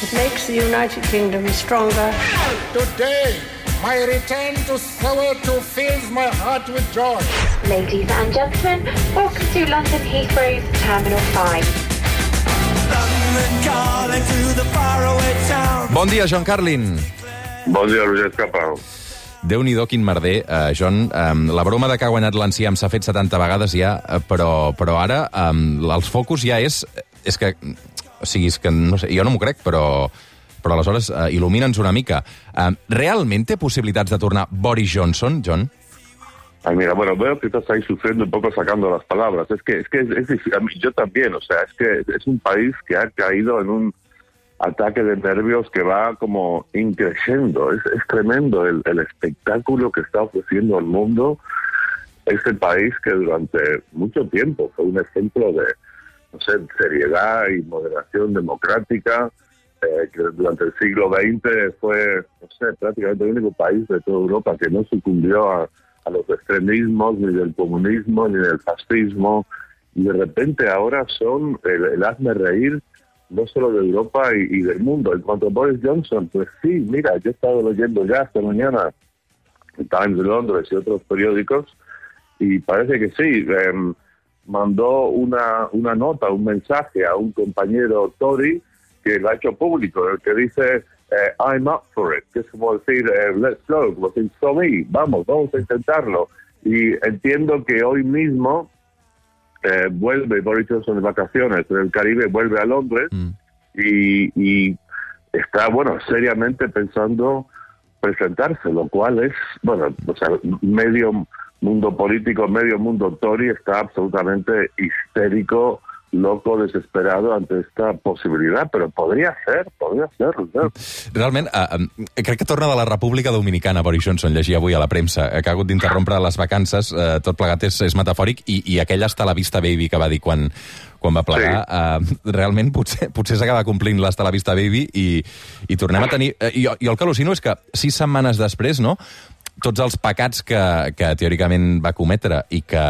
It makes the United Kingdom stronger. Today, my return to Soweto fills my heart with joy. Ladies and gentlemen, welcome to London Heathrow's Terminal 5. Bon dia, John Carlin. Bon dia, Roger Escapa. Déu-n'hi-do, quin merder. Uh, John, um, la broma de que ha guanyat l'enciam s'ha fet 70 vegades ja, uh, però, però ara um, els focus ja és... És que... O sigui, que no sé, jo no m'ho crec, però, però aleshores uh, il·lumina'ns una mica. Uh, realment té possibilitats de tornar Boris Johnson, John? Ay, mira, bueno, veo que estás ahí sufriendo un poco sacando las palabras. Es que, es que es, difícil. Yo también, o sea, es que es un país que ha caído en un ataque de nervios que va como increciendo. Es, es tremendo el, el espectáculo que está ofreciendo al mundo este país que durante mucho tiempo fue un ejemplo de, no sé, seriedad y moderación democrática, eh, que durante el siglo XX fue, no sé, prácticamente el único país de toda Europa que no sucumbió a, a los extremismos, ni del comunismo, ni del fascismo, y de repente ahora son el, el hazme reír no solo de Europa y, y, del mundo. En cuanto a Boris Johnson, pues sí, mira, yo he estado leyendo ya esta mañana el Times de Londres y otros periódicos, y parece que sí, eh, mandó una, una nota, un mensaje a un compañero Tory que lo ha hecho público, el que dice eh, I'm up for it, que es como decir, eh, let's go, como decir, so me, vamos, vamos a intentarlo. Y entiendo que hoy mismo eh, vuelve Boris Johnson de vacaciones en el Caribe, vuelve a Londres Mm. y, y está, bueno, seriamente pensando presentarse, lo cual es, bueno, o sea, medio mundo político, medio mundo Tory está absolutamente histérico, loco, desesperado ante esta possibilitat, però podria ser, podria ser, Roger. Realment, eh, eh, crec que torna de la República Dominicana, Boris Johnson, llegia avui a la premsa, eh, que ha hagut d'interrompre les vacances, eh, tot plegat és, és metafòric, i, i aquella està la vista baby que va dir quan, quan va plegar, sí. eh, realment potser, potser s'acaba complint l'Hasta la vista baby i, i tornem a tenir... Eh, jo, jo el que al·lucino és que sis setmanes després, no?, tots els pecats que, que teòricament va cometre i que,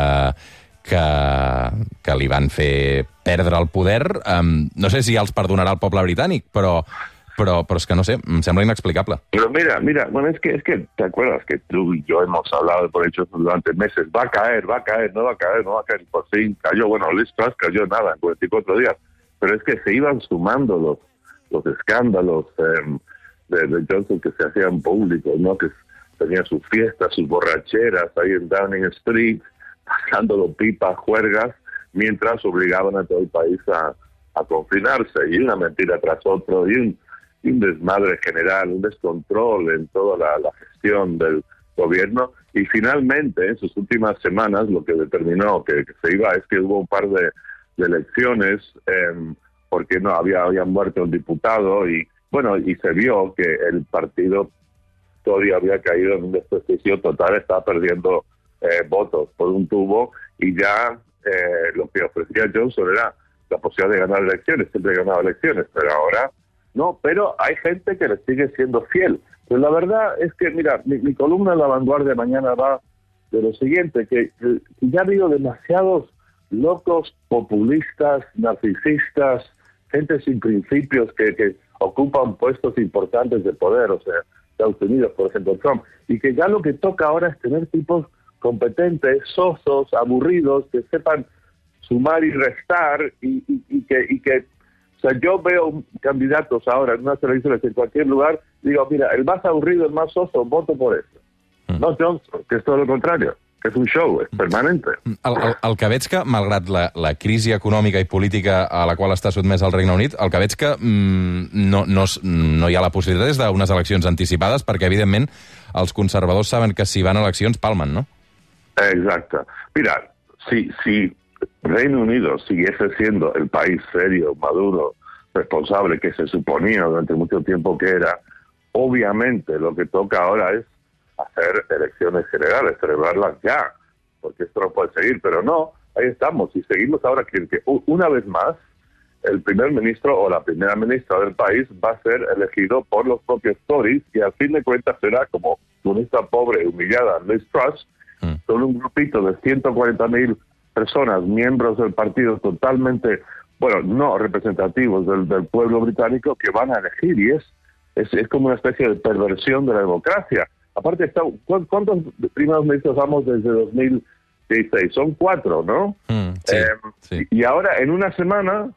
que, que li van fer el poder, um, no sé si els perdonarà el poble britànic, però, pero, pero es que no sé, me sembla inexplicable. Pero mira, mira, bueno, es que, es que te acuerdas que tú y yo hemos hablado por hecho durante meses, va a caer, va a caer, no va a caer, no va a caer, por fin cayó, bueno, Liz Truss cayó nada en 44 días, pero es que se iban sumando los, los escándalos eh, de, de, Johnson que se hacían públicos, ¿no? Que tenía sus fiestas, sus borracheras ahí en Downing Street, pasándolo pipas, juergas, mientras obligaban a todo el país a, a confinarse, y una mentira tras otro, y un un desmadre general, un descontrol en toda la, gestión del gobierno. Y finalmente en sus últimas semanas lo que determinó que, se iba es que hubo un par de, de elecciones eh, porque no había había muerto un diputado y bueno y se vio que el partido todavía había caído en un desprestigio total estaba perdiendo eh, votos por un tubo y ya eh, lo que ofrecía Johnson era la posibilidad de ganar elecciones siempre ganaba elecciones pero ahora no, pero hay gente que le sigue siendo fiel. Pues la verdad es que, mira, mi, mi columna en La Vanguardia mañana va de lo siguiente, que, que, ya ha habido demasiados locos, populistas, narcisistas, gente sin principios que, que ocupan puestos importantes de poder, o sea, Estados Unidos, por ejemplo, Trump, y que ya lo que toca ahora es tener tipos competentes, sosos, aburridos, que sepan sumar y restar y, y, y que, y que o sea, yo veo candidatos ahora en unas elecciones en cualquier lugar, digo, mira, el más aburrido, el más soso, voto por eso. Mm. No Johnson, que és tot el contrari, que és un show, és permanente. El, el, el que veig que, malgrat la, la crisi econòmica i política a la qual està sotmès el Regne Unit, el que veig que mm, no, no, no hi ha la possibilitat és d'unes eleccions anticipades, perquè, evidentment, els conservadors saben que si van a eleccions palmen, no? Exacte. Mira, si, si Reino Unido siguiese siendo el país serio, maduro, responsable que se suponía durante mucho tiempo que era, obviamente lo que toca ahora es hacer elecciones generales, celebrarlas ya, porque esto no puede seguir, pero no, ahí estamos, y seguimos ahora que, una vez más el primer ministro o la primera ministra del país va a ser elegido por los propios Tories y al fin de cuentas será como una pobre, humillada Liz Truss, mm. con un grupito de 140 mil personas, miembros del partido totalmente bueno, no representativos del, del pueblo británico que van a elegir y es, es, es como una especie de perversión de la democracia. Aparte, está, ¿cu- ¿cuántos primeros ministros vamos desde 2016? Son cuatro, ¿no? Mm, sí, Eh, sí. Y ahora, en una semana,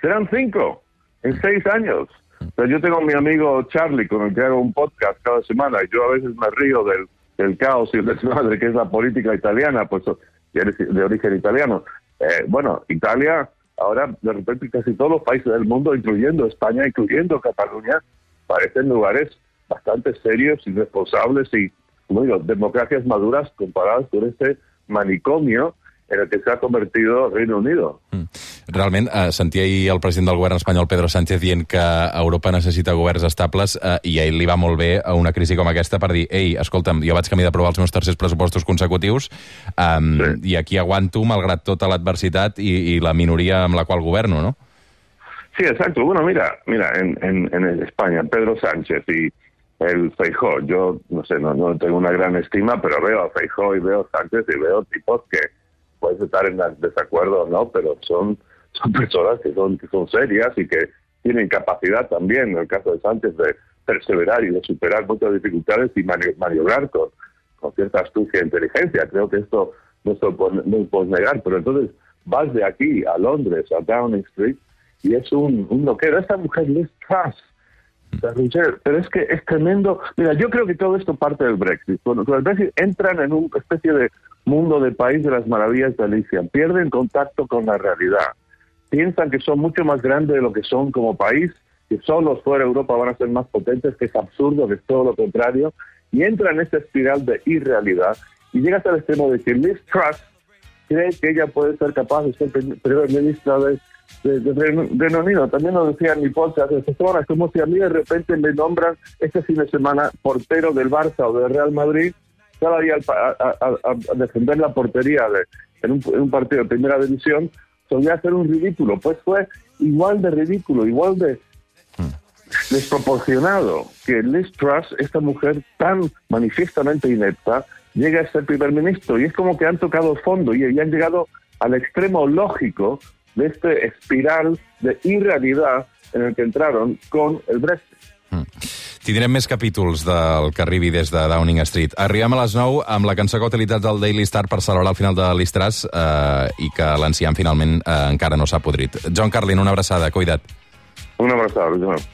serán cinco, en seis años. O sea, yo tengo a mi amigo Charlie, con el que hago un podcast cada semana, y yo a veces me río del, del caos y el desmadre que es la política italiana, pues de, ori- de origen italiano. Eh, bueno, Italia, ahora de repente casi todos los países del mundo, incluyendo España, incluyendo Cataluña, parecen lugares bastante serios y responsables y, como digo, democracias maduras comparadas con este manicomio en el que se ha convertido Reino Unido. Realment, eh, sentia ahir el president del govern espanyol, Pedro Sánchez, dient que Europa necessita governs estables eh, i a ell li va molt bé a una crisi com aquesta per dir ei, escolta'm, jo vaig camí d'aprovar els meus tercers pressupostos consecutius um, Sí. i aquí aguanto malgrat tota l'adversitat i, i la minoria amb la qual governo, no? Sí, exacto. Bueno, mira, mira, en, en, en España, Pedro Sánchez y el Feijó, yo no sé, no, no tengo una gran estima, pero veo a Feijó y veo a Sánchez y veo tipos que puedes estar en desacuerdo no, pero son, son personas que son, que son serias y que tienen capacidad también, en el caso de Sánchez, de perseverar y de superar muchas dificultades y mani- maniobrar con, con cierta astucia e inteligencia. Creo que esto no se puede- no lo puedes negar, pero entonces vas de aquí a Londres, a Downing Street, y es un, un loquero. Esta mujer Liz Truss, pero es que es tremendo. Mira, yo creo que todo esto parte del Brexit. Con, con el Brexit entran en una especie de mundo de país de las maravillas de Alicia, pierden contacto con la realidad, piensan que son mucho más grandes de lo que son como país, que solos fuera de Europa van a ser más potentes, que es absurdo, que es todo lo contrario, y entran en esta espiral de irrealidad y llega hasta el extremo de que Liz Truss cree que ella puede ser capaz de ser pri- primer ministra de, de, de Reino Reino Unido. También lo decía mi podcast semana, es como si a mí de repente me nombran este fin de semana portero del Barça o del Real Madrid, pa- a, a- a- a defender la portería de, en, un, en un partido de primera división, solía hacer un ridículo. Pues fue igual de ridículo, igual de desproporcionado que Liz Truss, esta mujer tan manifiestamente inepta, llega a ser primer ministro. Y es como que han tocado fondo y, y han llegado al extremo lógico de este espiral de irrealidad en el que entraron con el Brexit. Tindrem més capítols del que arribi des de Downing Street. Arribem a les 9 amb la cançó que ha utilitzat el Daily Star per celebrar el final de l'Istràs eh, i que l'enciam finalment eh, encara no s'ha podrit. John Carlin, una abraçada, cuida't. Un abrazo. Luis.